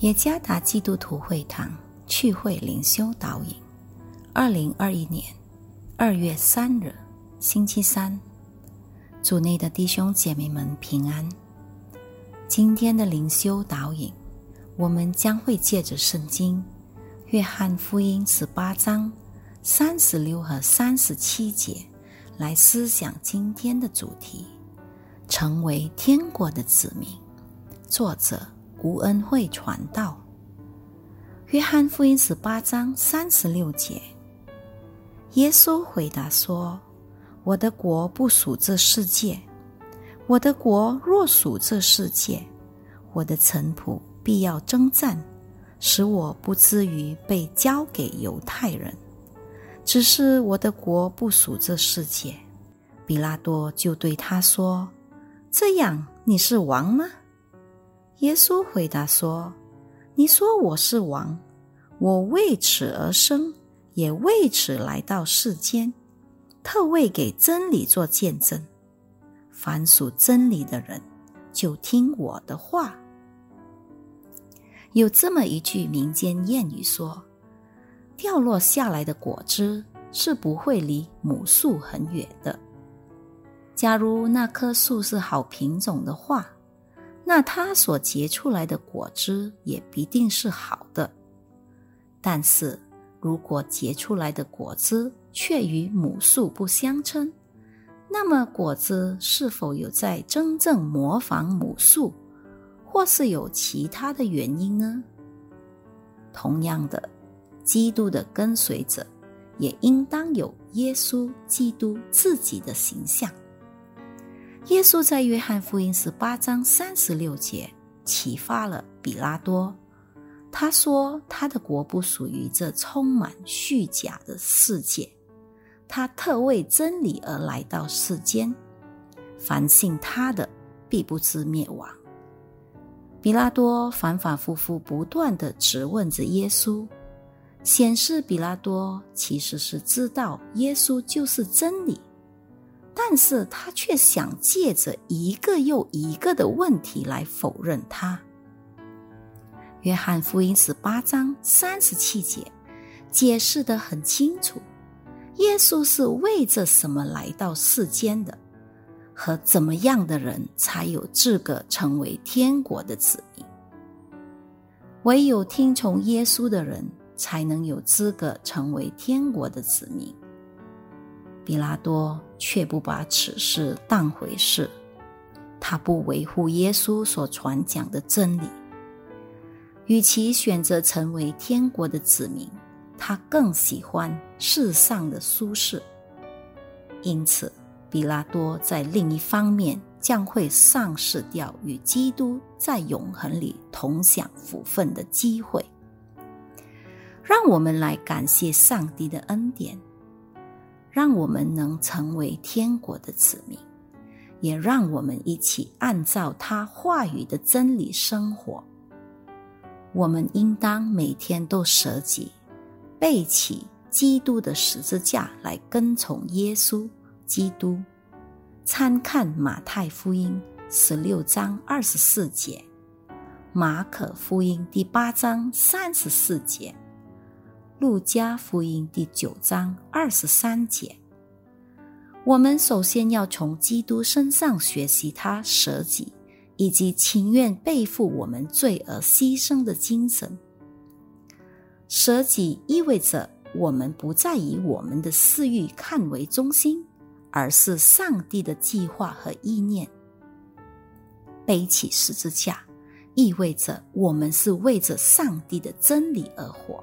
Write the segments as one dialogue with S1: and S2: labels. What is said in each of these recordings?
S1: 耶加达基督徒会堂趣会灵修导引，二零二一年二月三日，星期三，主内的弟兄姐妹们平安。今天的灵修导引，我们将会借着圣经《约翰福音》十八章三十六和三十七节来思想今天的主题：成为天国的子民。作者。吴恩惠传道，约翰福音十八章三十六节，耶稣回答说：“我的国不属这世界。我的国若属这世界，我的臣仆必要征战，使我不至于被交给犹太人。只是我的国不属这世界。”比拉多就对他说：“这样，你是王吗？”耶稣回答说：“你说我是王，我为此而生，也为此来到世间，特为给真理做见证。凡属真理的人，就听我的话。”有这么一句民间谚语说：“掉落下来的果汁是不会离母树很远的。假如那棵树是好品种的话。”那它所结出来的果汁也必定是好的，但是如果结出来的果汁却与母树不相称，那么果子是否有在真正模仿母树，或是有其他的原因呢？同样的，基督的跟随者也应当有耶稣基督自己的形象。耶稣在约翰福音十八章三十六节启发了比拉多。他说：“他的国不属于这充满虚假的世界，他特为真理而来到世间。凡信他的，必不知灭亡。”比拉多反反复复不断的质问着耶稣，显示比拉多其实是知道耶稣就是真理。但是他却想借着一个又一个的问题来否认他。约翰福音十八章三十七节解释得很清楚：耶稣是为着什么来到世间的，和怎么样的人才有资格成为天国的子民。唯有听从耶稣的人，才能有资格成为天国的子民。比拉多却不把此事当回事，他不维护耶稣所传讲的真理。与其选择成为天国的子民，他更喜欢世上的舒适。因此，比拉多在另一方面将会丧失掉与基督在永恒里同享福分的机会。让我们来感谢上帝的恩典。让我们能成为天国的子民，也让我们一起按照他话语的真理生活。我们应当每天都舍己，背起基督的十字架来跟从耶稣基督。参看马太福音十六章二十四节，马可福音第八章三十四节。路加福音第九章二十三节，我们首先要从基督身上学习他舍己以及情愿背负我们罪而牺牲的精神。舍己意味着我们不再以我们的私欲看为中心，而是上帝的计划和意念。背起十字架意味着我们是为着上帝的真理而活。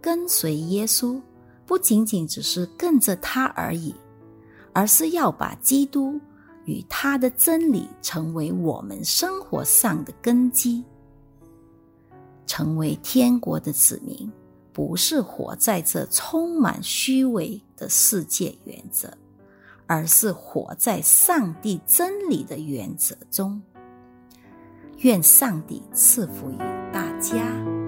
S1: 跟随耶稣，不仅仅只是跟着他而已，而是要把基督与他的真理成为我们生活上的根基。成为天国的子民，不是活在这充满虚伪的世界原则，而是活在上帝真理的原则中。愿上帝赐福于大家。